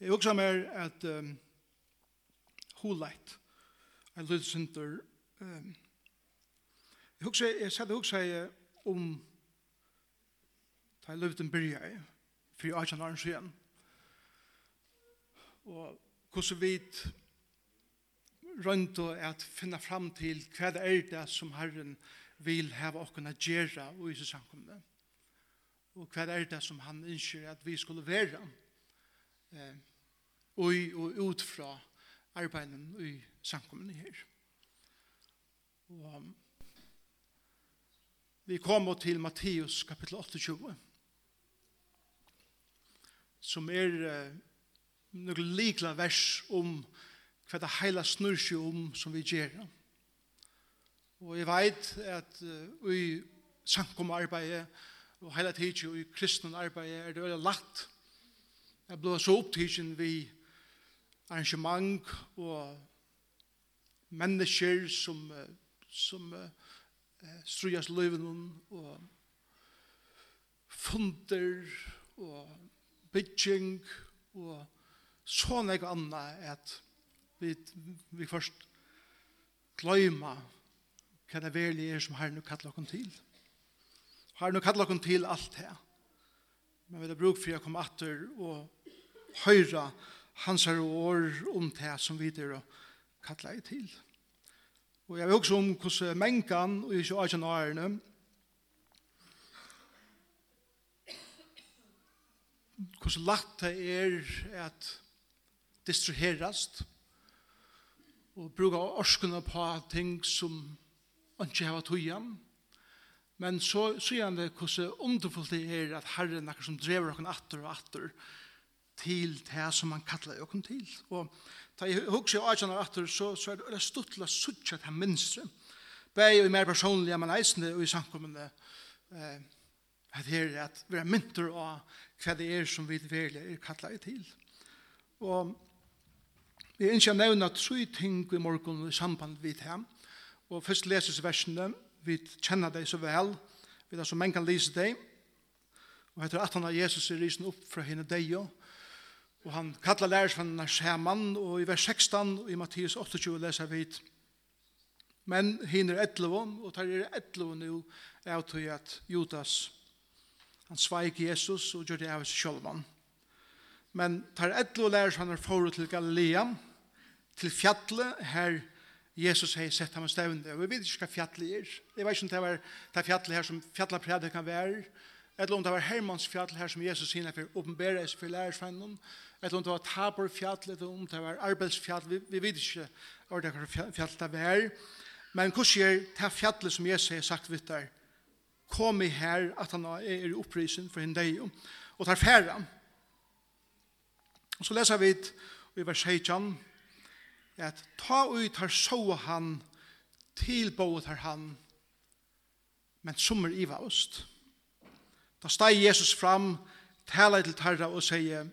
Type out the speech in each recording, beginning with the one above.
Jeg også mer at um, huleit, en lydsynder. Um, jeg også, jeg satt også om da jeg løvde en byrja i, for jeg har ikke igjen. Og hvordan vi rundt og at finne fram til hva det er det som Herren vil hava okkona gjøre og i seg samkomne. Og hva er det som han ønsker at vi skulle være. Og eh, og, og ut fra arbeidet i samkommende her. Og um, vi kommer til Matteus kapittel 28 som er eh, noen likla vers om hva det heila snur seg om som vi gjør. Og jeg vet at uh, i samkommet arbeidet og heila tidsje og i kristne arbeidet er det veldig lagt Jeg ble så opptidsen vi arrangement og mennesker som, som uh, strujas løyven og funder og bygging og sånn ikke anna at vi, vi først gløyma hva det verlig er som herren og kallar oss til. Herren og kallar oss til alt det. Men vi har bruk for å komme atter og høyra hans her år om det som vi der kattla i til. Og jeg vil også om hvordan mengan og ikke av kjennarene hvordan lagt det er at distraherast og bruka orskene på ting som ikke har tøyen men så sier han det hvordan underfullt det er at herren er som drever okken atter og atter til det som han kallar økken til. Og da jeg husker jeg åkjene atter, så, så er det stuttla suttja til minstre. Begge og mer personlig, men eisende og i samkommende eh, at her er at vi er mynter av hva det er som vi velger er kallar til. Og vi er ikke nevna tre ting i morgen i samband vid hem. Og først leses versene, vi kjenner deg så vel, vi er så mange kan lese deg. Og etter at han har Jesus er risen opp fra henne deg og Og han kallar lærersvannene mann, og i vers 16 i Mattias 28 leser vi Men hin er etlevån, og tar er etlevån jo, er til at Judas, han sveik Jesus og gjør det av seg sjølvan. Men tar etlevån lærersvannene forut til Galilea, til fjallet, her Jesus har sett ham og stevende. Og vi vet ikke hva fjallet er. Jeg vet ikke om det var det fjallet her som fjallet prædik kan være, eller om det var Hermans fjall her som Jesus sier for åpenbæra seg for lærersvennen, eller om det var Tabor fjall, eller om det var arbeidsfjall, vi, vi vet ikke hva det var fjall det var. Men hva sier det fjallet som Jesus har sagt vidt der? Kom i her at han er i opprisen for henne deg, og tar færre. Og så leser vi i vers 16, at ta ut her så han, tilbået her han, men sommer i iva ost. Da steg Jesus fram, tala til tarra og sier,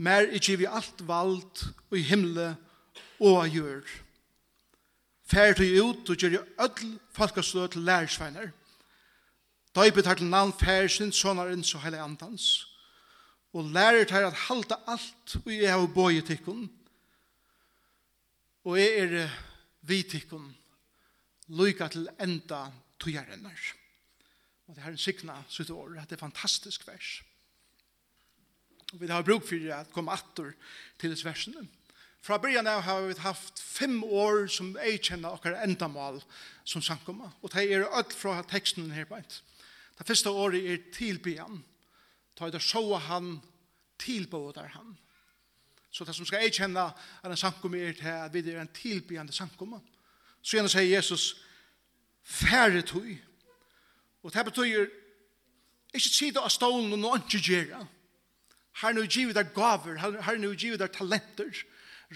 mer i givi alt vald og i himle og av jord. Fær du ut og gjør i ødel falkastøy til lærersveiner. Døypet i til navn fær sin sonaren så heile andans. Og lærer tar at halda alt og jeg har bøy tikkun. Og jeg er vi tikkun. lykka til enda tøyarennar. Og det her er en signa sitt år, at det er fantastisk vers. Og vi har bruk for at komme atter til disse versene. Fra början av har vi haft fem år som jeg kjenner okkar endamal som sankomma. Og det er alt fra teksten her på ent. Det første året er tilbyan. Ta er det sjåa han, tilbådar han. Så det som skal jeg kjenne er en sankomma er til at vi er en tilbyande sankomma. Så gjerne sier Jesus, færre tog, Og det betyr, ikke sida av stålen og noen ikke gjøre. Her nu givet er gaver, her nu givet er talenter.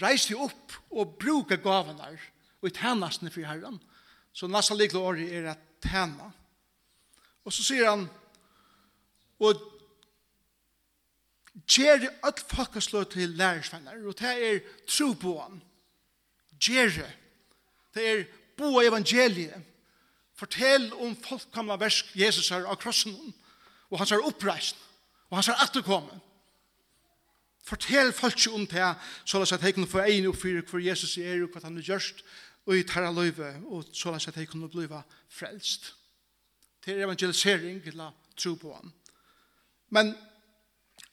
Reis deg opp og bruke gavene og i tænastene for herren. Så nasa likle året er at tæna. Og så sier han, og gjere all folkeslå til lærersvenner, og det er tro på han. Gjere. Det er bo evangeliet fortell om folkkamla versk Jesus her av krossen og hans er oppreist og hans er atterkommet fortell folk om det så la seg at jeg kunne få egen og fyre hvor Jesus er og hva han har gjørst og i tarra løyve og så la seg at jeg kunne bli frelst. Til evangelisering eller tro på han men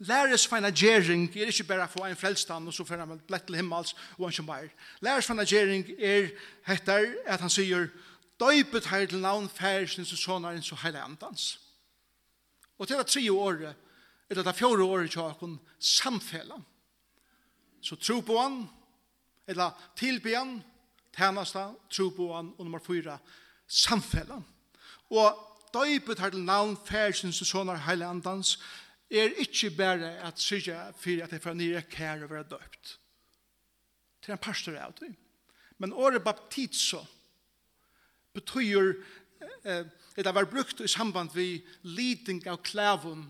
Læres for en er ikke bare for en frelstan, og så får han blett til himmels, og han ikke. Læres for en er, heter, at han sier, døypet her til navn færsens og sånarens og heile andans. Og til det tre året, eller det fjore året tjakon, samfella. Så tro på han, eller tilbe han, tænasta, tro på han, og nummer fyra, samfella. Og døypet her til navn færsens og sånaren heile andans, er ikke bare at syrja for at jeg får nye kære være døypt. Det er en pastor av det. Men året baptizo, betyr eh, at det var brukt i samband vi liding av klævun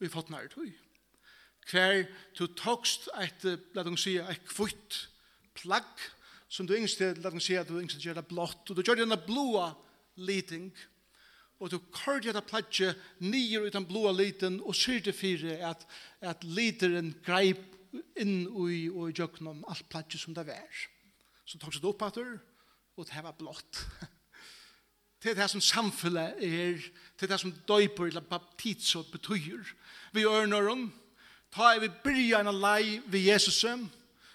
vi fått nær tog Hver du tokst et, la dem si, et kvitt plagg, som du yngst til, la dem si at du yngst til gjør det blått, og du gjør det blåa liding, og du kørte det plagget nyer ut den blåa liten, og syr det fire at, at lideren greip inn i og i jøknum alt plagget som det var. Så tog det opp at du, og det var blått. til det som samfunnet er, til det som døyper eller baptisot betyr. Vi ørner ta er vi bryr en lei ved Jesus,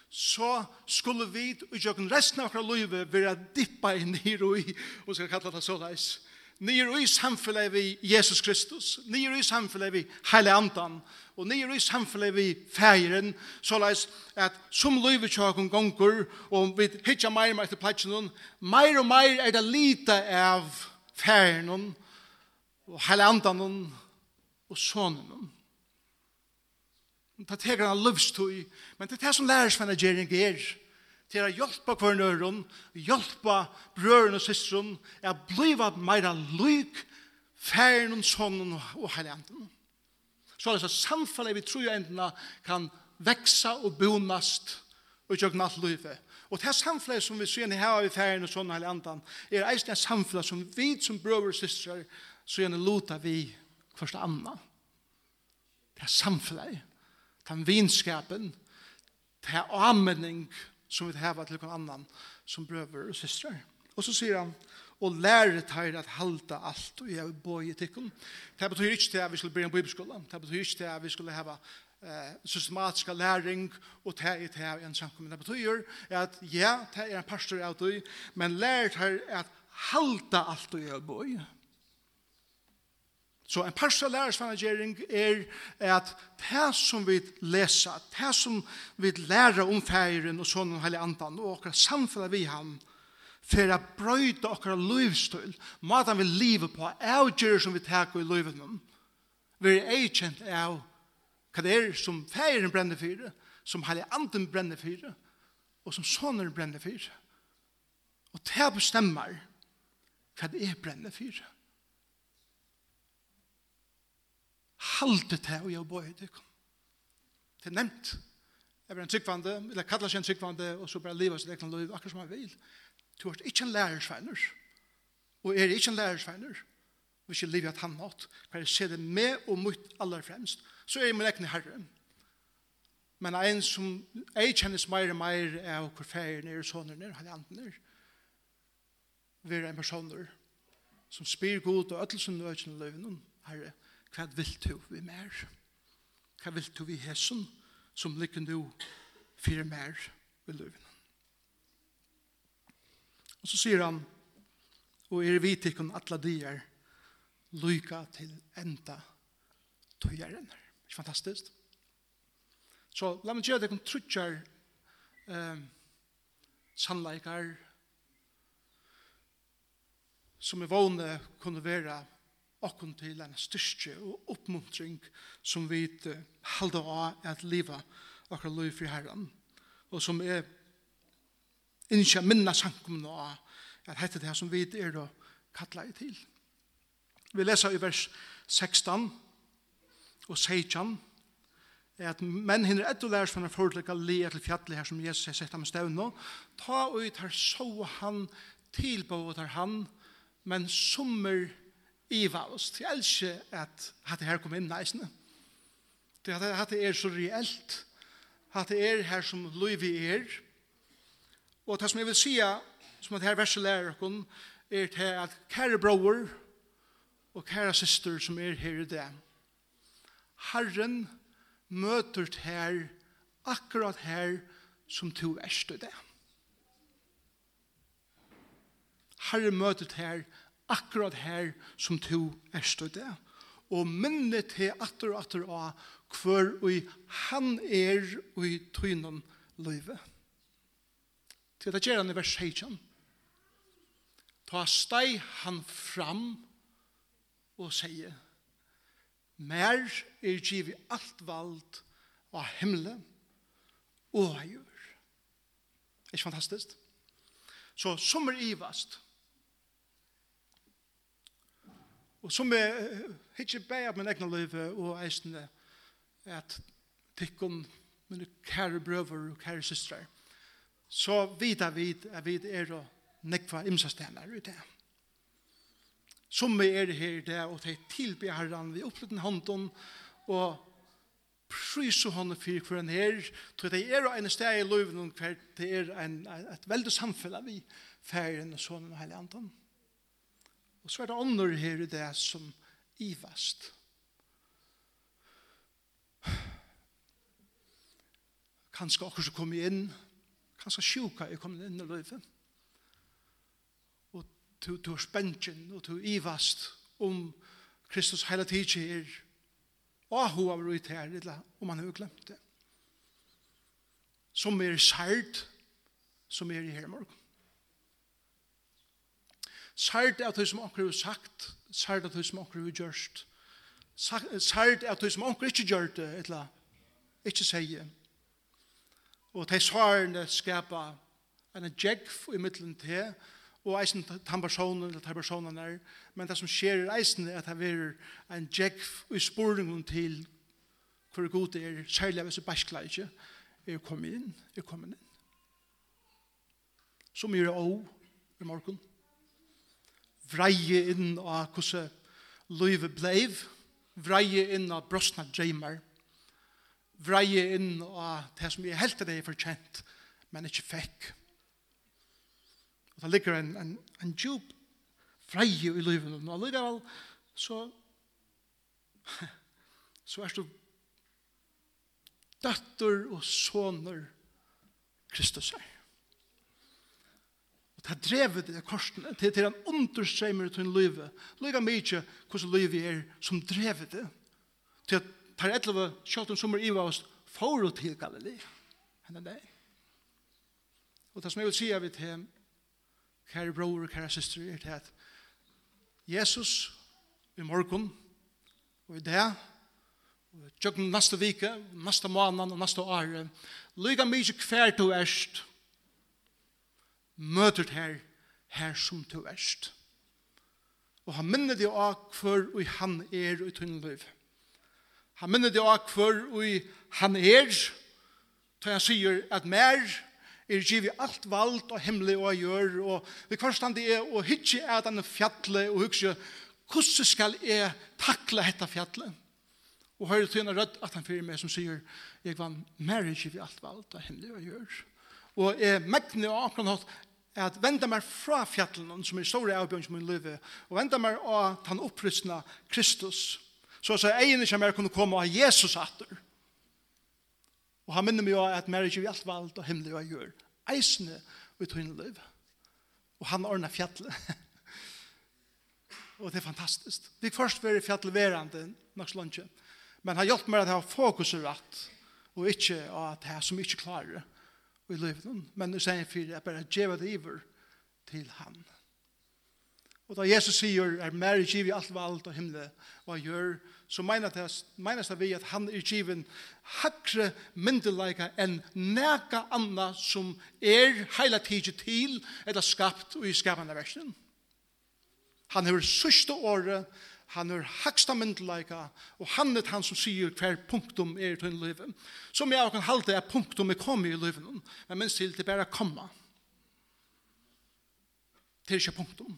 så skulle vi i jøkken resten av livet være dippa inn i roi, og skal kalla det så leis. Nyer i samfunnet vi Jesus Kristus, nyer i samfunnet vi Heile Andan, og nere i samfunnet vi fægeren, så leis at som løyve tjåkon gonger, og vi hitja meir meir til platsen, meir og meir er det lite av fægeren, og hele andan, og sonen. Det teker han løvstøy, men det er det som lærer svenna er, til å hjelpe hver nøren, hjelpe brøren og søsteren, er blivet meira lyk, færen og sonen og hele andre så er det så samfunnet vi tror endene kan vekse og bonast og gjøre alt livet. Og det samfunnet som vi ser her i ferien og sånne hele andan, er eisen et samfunnet som vi som brøver og systrar, så gjerne lota vi først andre. Det er samfunnet, den vinskapen, det er anmenning som vi har til noen annan som brøver og systrar. Og så sier han, og lære teir at halda alt og jeg boi i tikkun. Det betyr ikke til at vi skulle bli en bibelskola, det betyr ikke til at vi skulle heva eh, systematiska læring og det i til at en samkommun. Det betyr at ja, det er en pastor av du, men lære teir at halda alt og jeg boi. Så en parstra lærersvanagering er at det som vi lesa, det som vi lærer om feiren og sånn og heilig andan og akkurat samfunnet vi han, for å brøyde okkara livstil, måten vi lever på, avgjør som vi takker i livet med, vi er eikjent av hva det er som feiren brenner for, som heilig anden brenner for, og som sonen brenner for. Og det bestemmer hva det er brenner for. Halte det og jeg bøyer det. Det er nevnt. Jeg blir en tryggvande, eller kallar seg en tryggvande, og så bare livet sitt egnet liv, akkurat som jeg vil. Det Du er ikke en lærersveiner. Og er ikke en lærersveiner. Og ikke livet at han nått. Hver jeg ser det med og mot aller fremst. Så er jeg min egen herre. Men en som jeg kjennes mer og mer av hvor ferien er, sånne er, han er Vi er en person som spyr god og ødelsen nødgjende løven. Herre, hva vil du vi mer? Hva vil du vi hesen som lykken du fyrir mer vi løvnen? Og så sier han, og er vi til kun atle dyr, lyka til enda tøyeren. Ikke fantastisk? Så la meg gjøre det kun trutjar eh, sannleikar som er vågne kunne være okkun til en styrke og oppmuntring som vi halda av at liva okkar liv for herren og som er innskja minna sankum nå at hette det som vi er å kalla i til. Vi leser i vers 16 og 16 at menn hinner etter lærer som er forelegg av lia til fjallet her som Jesus har sett ham stevn ta ut her så han tilbåd her han men sommer iva oss til elsker at hatt her kom inn neisene hatt er så reelt. Hatt er her som vi er. Og det som jeg vil si, som at her verset lærer dere, er til at kære bror og kære syster som er her i det. Herren møter her, akkurat her, som to verste det. Herren møter her, akkurat her, som to verste det. Og minnet til atter og atter av hver og han er og i tøynen livet til det gjør han i vers 16. Ta steg han fram og sier, Mer er givet alt vald av himmelen og av jord. Er ikke fantastisk? Så som er ivast, og som er ikke bare min egna liv og eisende, at tikkun mine kære brøver og kære systrar, så vita vi at vi er nekva imsastenar ut det. Som vi er her i det, og de tilbyr herren, vi opplevde hånden, og prysu henne for hver han er, til det er en sted i løven, hver det er en, et veldig samfunn vi ferien og sånn og hele andan. Og så er det ånder her i det som ivast. Kanskje akkur som kommer inn, kanskje sjuka er kommet inn i livet. Og du, du er spensjen, og du er ivast om Kristus hele tiden er og hun har vært her, eller om han har glemt det. Som er sært, som er i hele morgen. Sært er det som akkurat har sagt, sært er det som akkurat har gjørst, sært er det som akkurat ikke gjør det, eller ikke sier Og de svarene skapa en djekv i middelen til, og eisen tan personen eller tan personen er, men det som skjer i eisen er at det er en djekv i sporingen til hvor god det er, særlig hvis det bæskla ikke, er kommet inn, er kommet inn. Som gjør det også i morgen. Vreie inn av hvordan livet bleiv, vreie inn av brostna dreimer, vreie inn av det som jeg helt det er fortjent, men ikke fikk. Og det ligger en, en, en djup vreie i livet, og allikevel så så er du døtter og soner Kristus er. Og det er drevet det korsen, til, til en understremer til en livet. Lyga mye hvordan livet er som drevet det. Til at Per Etlova, kjølt om sommer i oss, forut til Galilea. Henne deg. Og det som jeg vil si av et hem, kære bror og kære syster er det at Jesus i morgen, og i dag, og tjøkken neste vike, neste måned og neste år, lyga mye hver du erst, møter det her, her som du erst. Og han minner deg av hver og han er i tunneløyve. Han minner det av hver og han er, til han sier at mer er givet alt vald og himmelig og gjør, og vi kvarstand det er å hytje er denne fjallet og hukse, hvordan skal jeg takle dette fjallet? Og høyre til en rødt at han fyrer meg som sier, jeg vann mer er givet alt vald og himmelig og gjør. Og jeg megne og akkurat hatt at venda meg fra fjallet som er store avbjørn som min liv, og venda meg av den opprystna Kristus, så så egen ikke mer kunne komme av Jesus atter. Og han minner meg jo at mer ikke vi alt valgt og himmelig og gjør. Eisene i liv. Og han ordner fjallet. og det er fantastisk. Vi først være fjallet verande, nok slunche. Men han hjelpte meg at jeg har fokuset rett, og ikke at jeg som ikke klarer i livet. Men nu sier jeg for at jeg bare gjør det iver til han. Amen. Og da Jesus sier, er mer giv i alt vald og himle, og han gjør, så mener det, menas det vi at han er given hakre myndelaika enn neka anna som er heila tidsi til, eller skapt og i skapande versen. Han er sørste året, han er haksta myndelaika, og han er han som sier hver punktum er til livet. Som jeg kan halte er punktum er kommet i livet, men minst til det bare komma. Til ikke punktum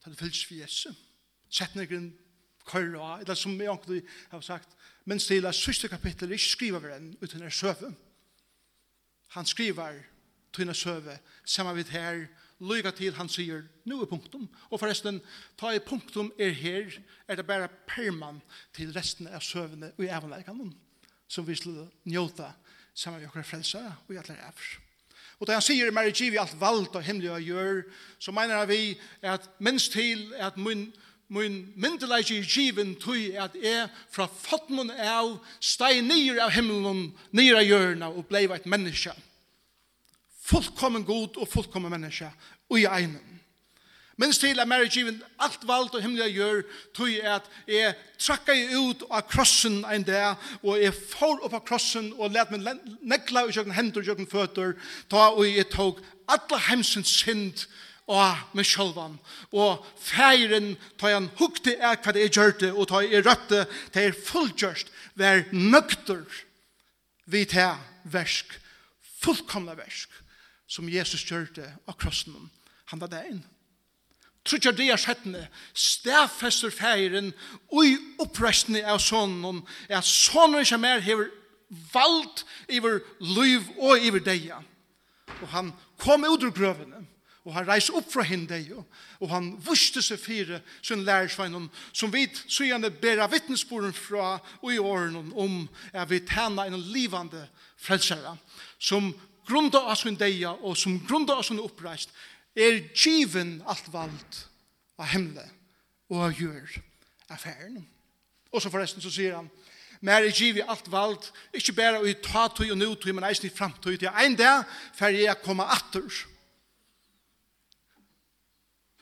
ta du fylls for Jesu. Sett negren av, eller som jeg egentlig har sagt, men stila sørste kapittel ikke skriver vi enn uten er søve. Han skriver tøyne søve, samme vidt her, lyga til han sier, nu er punktum, og forresten, ta i punktum er her, er det bare perman til resten av søvene og i evanleikene, som vi skulle njota saman við okkar frelsa og i allar eftir. Og da han sier mer giv alt valgt og himmelig å gjør, så mener vi at minst til at min, min myndeleik i given tøy at jeg fra fotmen av steg nyer av himmelen, nyer av hjørna og blei et menneske. Fullkommen god og fullkommen menneske, og i egnen. Minst til at Mary Given alt valgt og himmelig gjør, tog at jeg trakka jeg ut av krossen en dag, og jeg får opp av krossen og let meg nekla i kjøkken hender og kjøkken føtter, ta og jeg tog alle hemsens synd og med sjølvan. Og feiren tar han hukte er hva det er gjørte, og tar jeg røtte til er fullgjørst, vær nøkter vi til versk, fullkomna versk, som Jesus gjørte av krossen. Han var det inn. Trutja dia sjettene, stafester feiren, ui opprestene av sonen, at sonen som er hever vald iver liv og iver deia. Og han kom ut ur grøvene, og han reis opp fra henne deia, og han vuste seg fire sin lærersveinen, som vi sygane bera vittnesporen fra og i åren om at vi tæna en livande frelsere, som grunda av sin deia og som grunda av sin oppreist, er given alt vald av himle og av jord av færen. Og så forresten så sier han, Mer er givet alt vald, ikke bare i tatøy og nøtøy, men eisen i framtøy. Det er en dag for jeg kommer atter.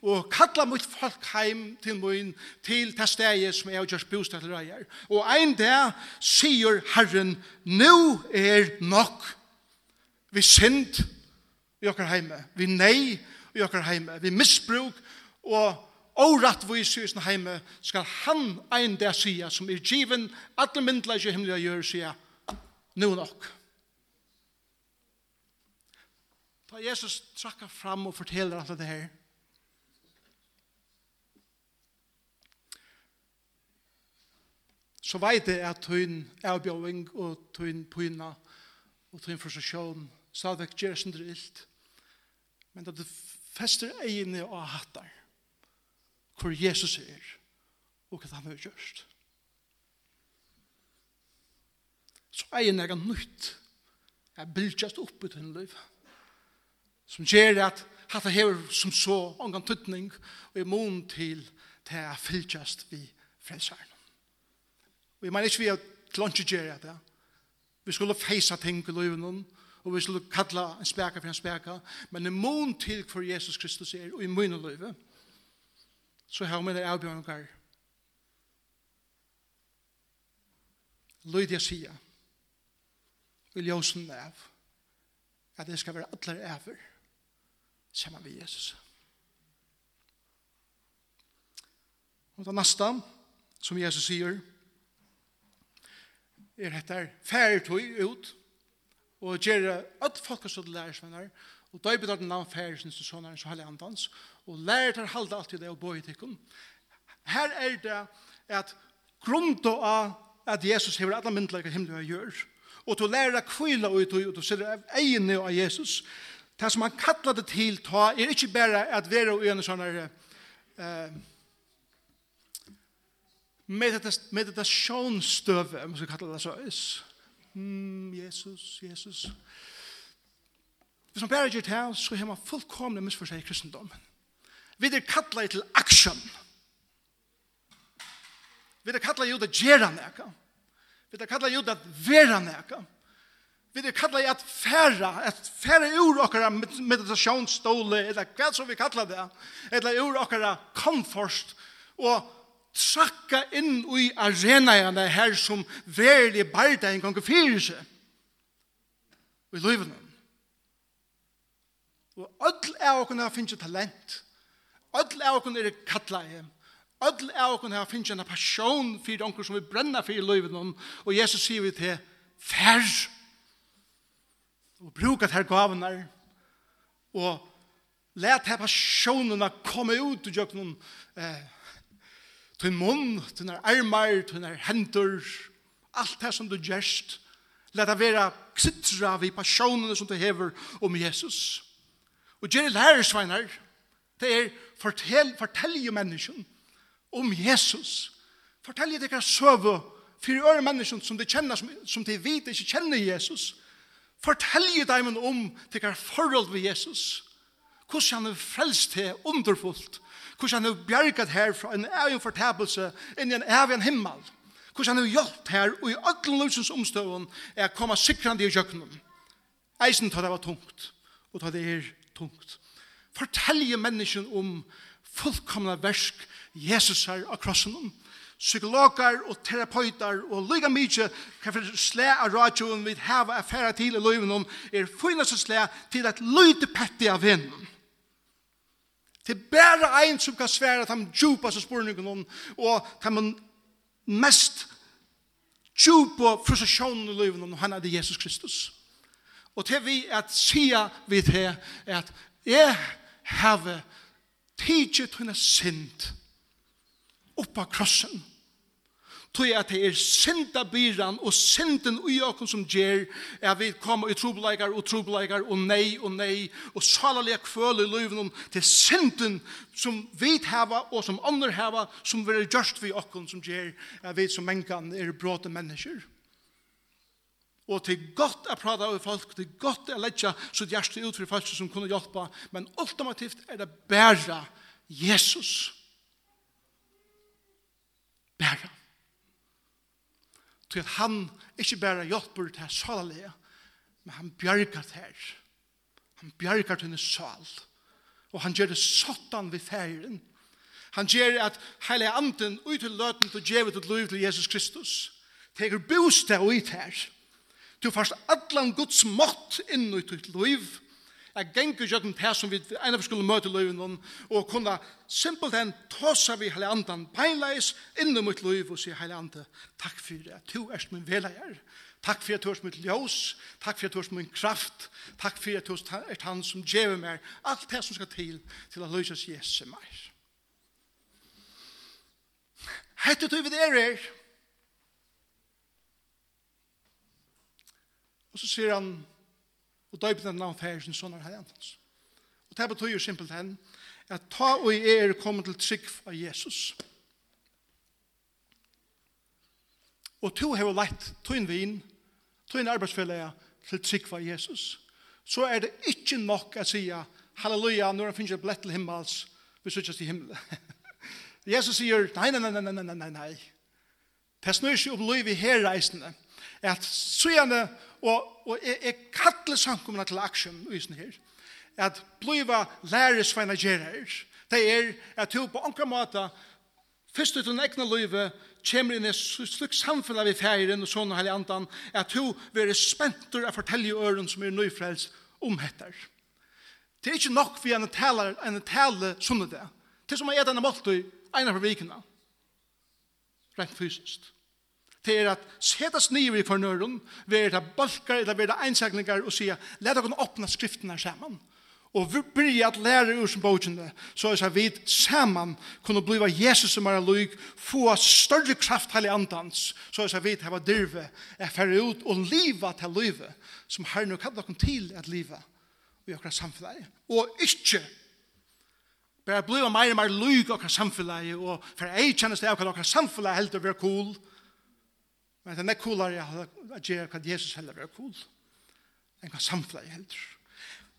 Og kalla mitt folk heim til min, til det stedet som jeg har gjort bostad til reier. Og en dag sier Herren, nu er nok vi synd i okker heime, vi nei, i okkar heime, vi misbruk og órattvis i sin heime, skal han ein der sia, som er given, alle myndleis i himmelig gjør sia, nu nok. Da Jesus trakka fram og forteller alt det her, så veit jeg at tøyn avbjøving og tøyn pyna og tøyn frustrasjon stadigvæk gjør sin drilt. Men det fester egne og hattar hvor Jesus er og hva han har gjort. Så egne er nytt. Jeg bildjast opp i den liv. Som gjør at hatt hever som så ångan tuttning og i mån til til jeg fylgjast vi frelseren. Og jeg mener ikke vi har til å ikke gjøre det. Vi skulle feisa ting i livet noen, og vi skulle kalla en speka for en speka, men en mån til for Jesus Kristus er, og i munne løyve, så har vi det avbjørngar. Løyde jeg sier, vil jøsen av, at det skal være atler æver, sammen med Jesus. Og det neste, som Jesus sier, er dette færtøy ut, og gjør alle folk som lærersvenner, og da er bedre navn færesen som sånne så hele andans, og lærer til å halde alltid det og bo i tikkun. Her er det at grunnt av at Jesus hever alle myndelager himmelen og gjør, og til å lære å kvile ut og til å sørre egne av Jesus, det som han kallar det til ta, er ikke bare at være og en sånn eh, meditasjonsstøve, om man skal kalle det så, mm, Jesus, Jesus. Hvis man bare gjør det her, så har man fullkomne misforstått i kristendommen. Vi er kattlet til aksjon. Vi er kattlet til å gjøre noe. Vi er kattlet til å være noe. Vi er kattlet å fære, at fære ur okkara meditasjonsståle, eller hva som vi kattler det, eller ur okkara komfort og trakka inn i arenaene her som verlig barda en gang fyrir seg i livene. Og öll er okkur har finnst talent. Öll er okkur er kattleie. Öll er okkur har finnst en passion fyrir onkur som vi brenna fyrir livene. Og Jesus sier vi til fær og bruka her gavunar og let her passionene komme ut og i noen eh, Tun munn, tun er armar, tun er hendur, alt det som du gjerst, leta vera ksittra vi passionene som du hever om Jesus. Og gjerri lærersveinar, det er fortell, fortelje menneskjen om Jesus. Fortelje deg hva søve fyrir øre menneskjen som de kjenner, som, som de vet ikke kjenner Jesus. Fortelje deg om deg forhold ved Jesus. Hvordan han er frelst til underfullt hvordan han har bjerget her fra en egen fortabelse inn i en egen himmel, hvordan han har gjort her og i alle løsens omstøven er å komme sikrande i kjøkkenen. Eisen tar det var tungt, og tar det er tungt. Fortelje mennesken om fullkomna versk Jesus her av krossen om, psykologer og terapeuter og lyga mykje kan for slæ av radioen vi hava affæra til i løyven om er finaste slæ til at løyte petti av vinden. Det er bare en som kan svære at han djupas og spurningene og at mest djupa frustrasjonen i livet og han er det Jesus Kristus. Og til vi at sia vi til er at jeg har tidsit henne sint oppa krossen tog at det er synda byran og synden ui okon som gjer er vi kommer i trobeleikar og trobeleikar og nei og nei og salalega kvøle i løyven til synden som vi hava og som andre hava som vi er gjørst vi okon som gjer er vi som mengan er bråte mennesker og til godt å prata over folk, til godt å letja sitt hjerte ut for folk som kunne hjelpa, men ultimativt er det bare Jesus. til at han ikke bare hjelper til salalega, men han bjerger til her. Han bjerger til hennes sal. Og han gjør det sottan ved ferien. Han gjør at hele anden ut til løten til djevet og liv til Jesus Kristus. Teger bostad ut her. Du fast allan Guds mått inn ut til liv at gengur gjøkken det som vi ene for skulle møte løven og kunne simpelt enn tåsa vi hele andan beinleis innom mitt løv og si hele andan takk for at du er min veleier takk for at du er mitt ljós. Takk for at du er min kraft. Takk for at du er han som djever meg alt det som skal til til at løses Jesu meg Hette du vid er er Og så sier han Og døypen av navn færsen sånn er herrentens. Og det betyr jo simpelt hen at ta og i er kommer til trygg av Jesus. Og to har lett tøyn vin, tøyn arbeidsfellet til trygg av Jesus. Så er det ikke nok å si halleluja, når han finner et blett til himmels, vi sitter i himmelen. Jesus sier, nei, nei, nei, nei, nei, nei, nei. Det snur seg om liv i her reisende at søgjane, og, og jeg, jeg kattler samkomna til aksjon, uisen her, at bliva læresveina gjerrer, det er at du på anker måte, først ut den egna løyve, kommer inn i slik samfunnet vi feiren og sånne heilig andan, at du vil spentur av fortelle i øren som er nøyfrelst omhetter. Det er ikke nok vi enn tale, enn tale sunne det. Det er som å gjøre denne måltøy, ene for vikene. Rent fysisk. Det er at setas nye i fornøren, være det balkar eller være det einsakningar og sier, let dere åpne skriftene sammen. Og vi blir at lære ur som bøkene, så er vi sammen kunne bliva Jesus som er lyk, få større kraft til andans, så er vi hava dyrve, er færre ut og liva til livet, som har og kallar dere til at liva i akkurat samfunnet. Og ikke bare bliva mer og meir lyg akkurat samfunnet, og for jeg kjennes det akkurat samfunnet helt å være cool, Men det er nek coolare at gjøre hva Jesus heller er cool. Enn hva samfunnet heller.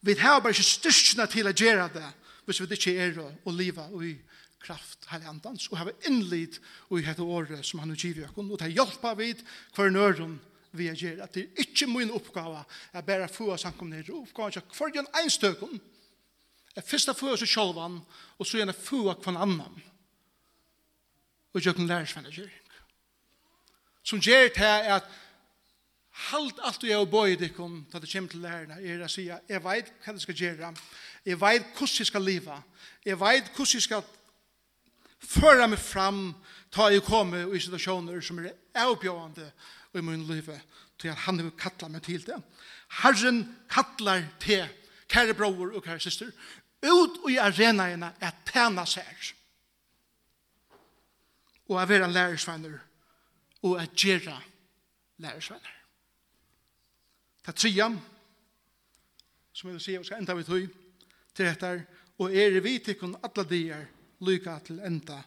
Vi har bare ikke styrkene til å gjøre det hvis vi ikke er og livet og i kraft her i andans og hava innlid og i hette året som han utgiver oss. Og det hjelper vi hver nøren vi har gjer det er ikke min oppgave er bare få oss ankom ned. Oppgave er hver gjen einstøkken er først å få oss sjolvan og så gjerne få oss hver annan og gjør den lærersvenner som gjør til at halt alt jeg og bøy om da det kommer til lærerne, er å si jeg vet hva det skal gjøre, jeg vet hvordan jeg skal leve, jeg vet hvordan jeg skal føre meg fram ta jeg komme i situasjoner som er avbjørende i min liv, til at han vil kalle meg til det. Herren kallar til kære bror og kære syster, ut i arenaene er tæna seg. Og jeg vil en lærersvenner og at gjøre lærersvenner. Det er Katria, som jeg vil si, og skal enda vi tog til dette, og er vi til kun alle dier lykke til enda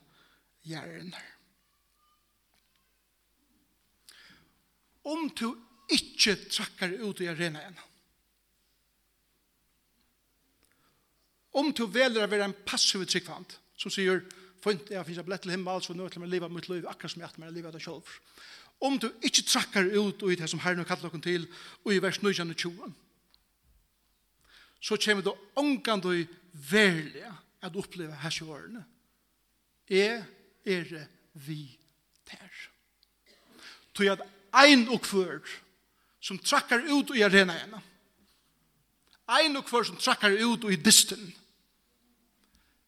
gjerne. Om du ikke trakker ut i arena arenaen, om du velger å være en passiv tryggvand, som sier, fint jeg finnes jeg blett til himmel, så nå er det livet mitt liv, akkurat som jeg at man lever det selv. Om du ikke trakker ut i det som Herren har kallet dere til, og i vers 19 og 20, så kommer du ångan du verlig at oppleve hans i årene. Jeg er vi der. Tog at ein og kvør som trakkar ut i arena igjen, ein og kvør som trakkar ut i disten,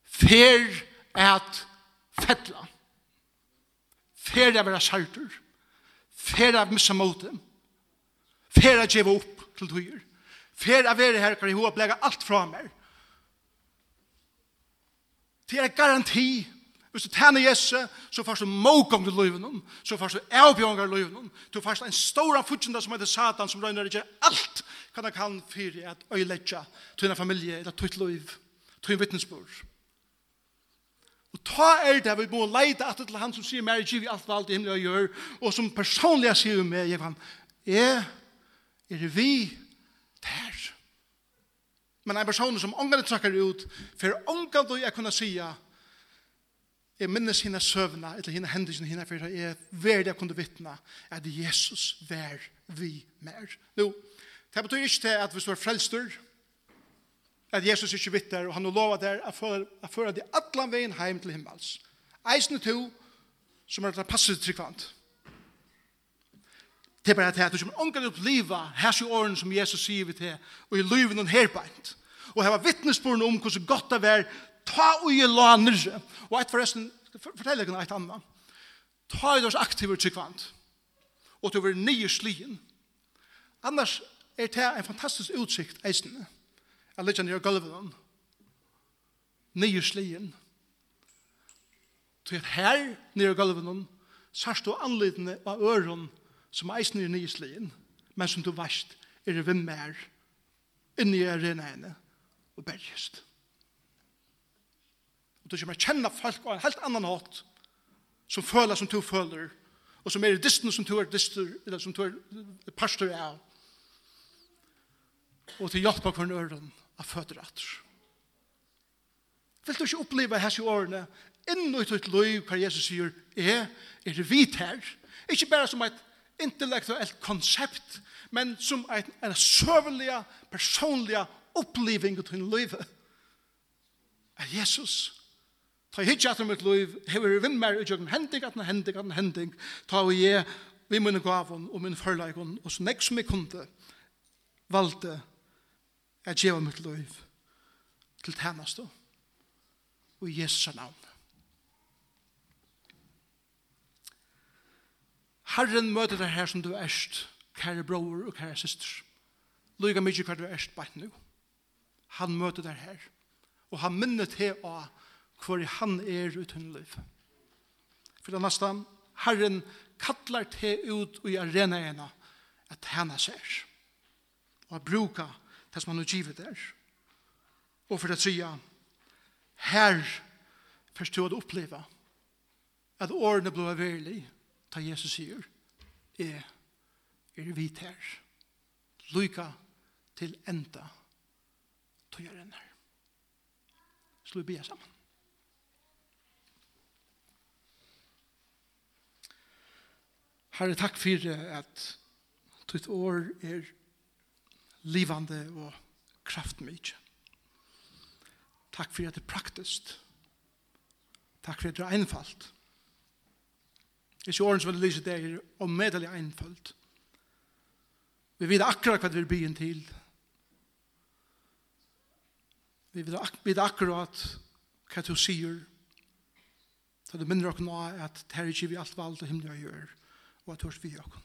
fer at fettla. Fere av vera sartur. Fere av missa måte. Fere av djeva opp til tøyer. Fere av vera her kan i hoa blega alt fra meg. Det er garanti. Hvis du tæner Jesu, så får du mågong til løyven så får du avbjørngar løyven du får en stor futsinda som heter Satan, som røyner ikke alt kan han kan fyrir at øyletja til en familie, eller til et løyv, til en vittnesbord. Og ta er det vi må leide at til han som sier meg, giv i alt valgt i himmelen jeg gjør, og som personlig sier med, jeg kan, er, er vi der. Men en person som ångan trakker ut, for ångan du jeg kunne si, jeg minnes henne søvna, eller henne hendelsen henne, for jeg var det jeg kunne vittne, at Jesus var vi mer. Nå, det betyr ikke til at hvis du er frelster, at Jesus ikke vitt der, og han har lovet der at føre, føre de alle veien hjem til himmels. Eisne to, som er det passet tryggvant. Det er bare at du kommer ångan opp livet, her i årene som Jesus sier vi til, og i livet noen herbeint. Og her var vittnesbordene om hvordan godt det var, ta og i la nyrre. Og et forresten, fortell deg noe et annet. Ta i deres aktive tryggvant, og til å være nye slien. Annars er det en fantastisk utsikt eisene. Jeg ligger nere i gulven. Nye slien. Så her, nere i gulven, sørst du anledende av øren som eisen i nye slien, men som du varst er vi mer inni i arenaene og bergest. Og du kommer kjenne folk av en helt annan hatt som føler som du føler, og som er i distan som du er distur, eller som du er pastor av. Og til hjelp av hverandre øren av føtter atter. Vil du ikke oppleve hese årene innu i ditt liv hva Jesus sier er, er vit her. Ikke bare som et intellektuelt konsept, men som et, en søvelig, personlig oppleving i ditt liv. At Jesus, ta hit hitja etter mitt liv, hever i vimmer i jøkken hending, at den hending, at den hending, ta og jeg, vi mine gavon og min forleikon, og så nek som jeg kunde, valgte Jeg gjeva mitt liv til tjeneste og i Jesu navn. Herren møter deg her som du erst, kære bror og kære syster. Lyga mykje hva du erst bætt nu. Han møter deg her. Og han minnet til å hvor han er uten liv. For det neste, Herren kallar til ut i arenaena at henne ser. Og bruka det som han har givet der. Og for det tredje, her først du å oppleve at årene ble verlig, da Jesus sier, er, er vit her. lykke til enda til å gjøre her. Så vi be sammen. Herre, takk for at ditt år er livande og kraftmykje. Takk for at det er praktisk. Takk for at det er einfalt. Ikke åren som vil lyse det er ommedelig einfalt. Vi vet akkurat hva det vil byen til. Vi vet akkurat hva du sier. Så det minner dere nå at det er ikke vi alt valgt og himmelig å gjøre. Og at du har vi gjør.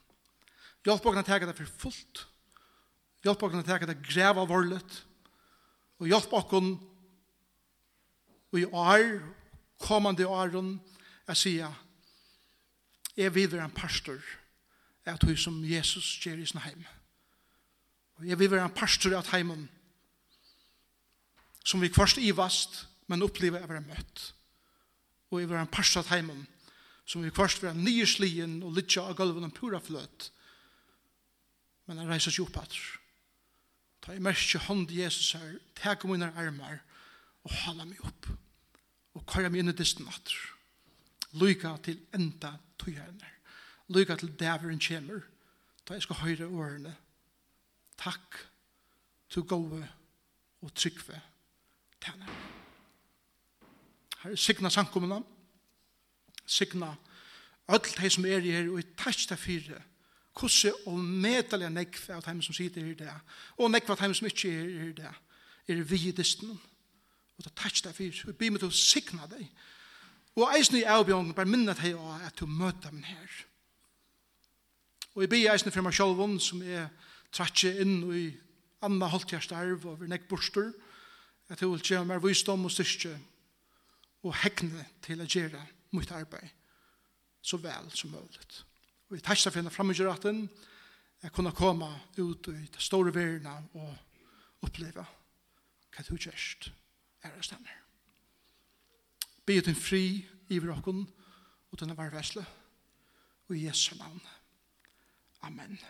Hjelp dere å ta det for fullt. Hjelp oss å ta det grev av vårlet. Og hjelp oss og i år, kommande åren, jeg sier, jeg vil være en pastor av hun som Jesus gjør i sin heim. Og jeg vil være en pastor av heimen som vi først vast, men opplever å være møtt. Og jeg vil være en pastor av heimen som vi først være nye slien og lytja av gulven og pura fløt, men jeg reiser seg opp etter. Ta i merke hånd Jesus her, teg om mine armar og hala meg opp. Og kalla meg inn i disten natter. Lyka til enda tøyerne. Lyka til dæveren kjemer, Ta jeg skal høyre årene. Takk til gode og tryggve tæner. Her er signa sankumina. Signa alt de som er i her og i tæsta fyrir kusse og medelig nekv av dem som sitter i det, og nekv av dem som ikke er i det, er vi i disten. Og det er deg for, og blir med til å sikna deg. Og eisen i avbjørn, bare minnet deg av at du møter min her. Og jeg blir eisen for meg selv som er tratje inn i anna holdtjærstarv og nekk borster, at du vil gjøre meg visdom og styrke og hegne til å gjøre mitt arbeid så vel som mulig og i tæsta finna framgjøraten, jeg kunne komme ut i det store verden og oppleve hva du gjørst er det stemmer. Be ut en fri i vrokken og denne varvesle og i Jesu navn. Amen.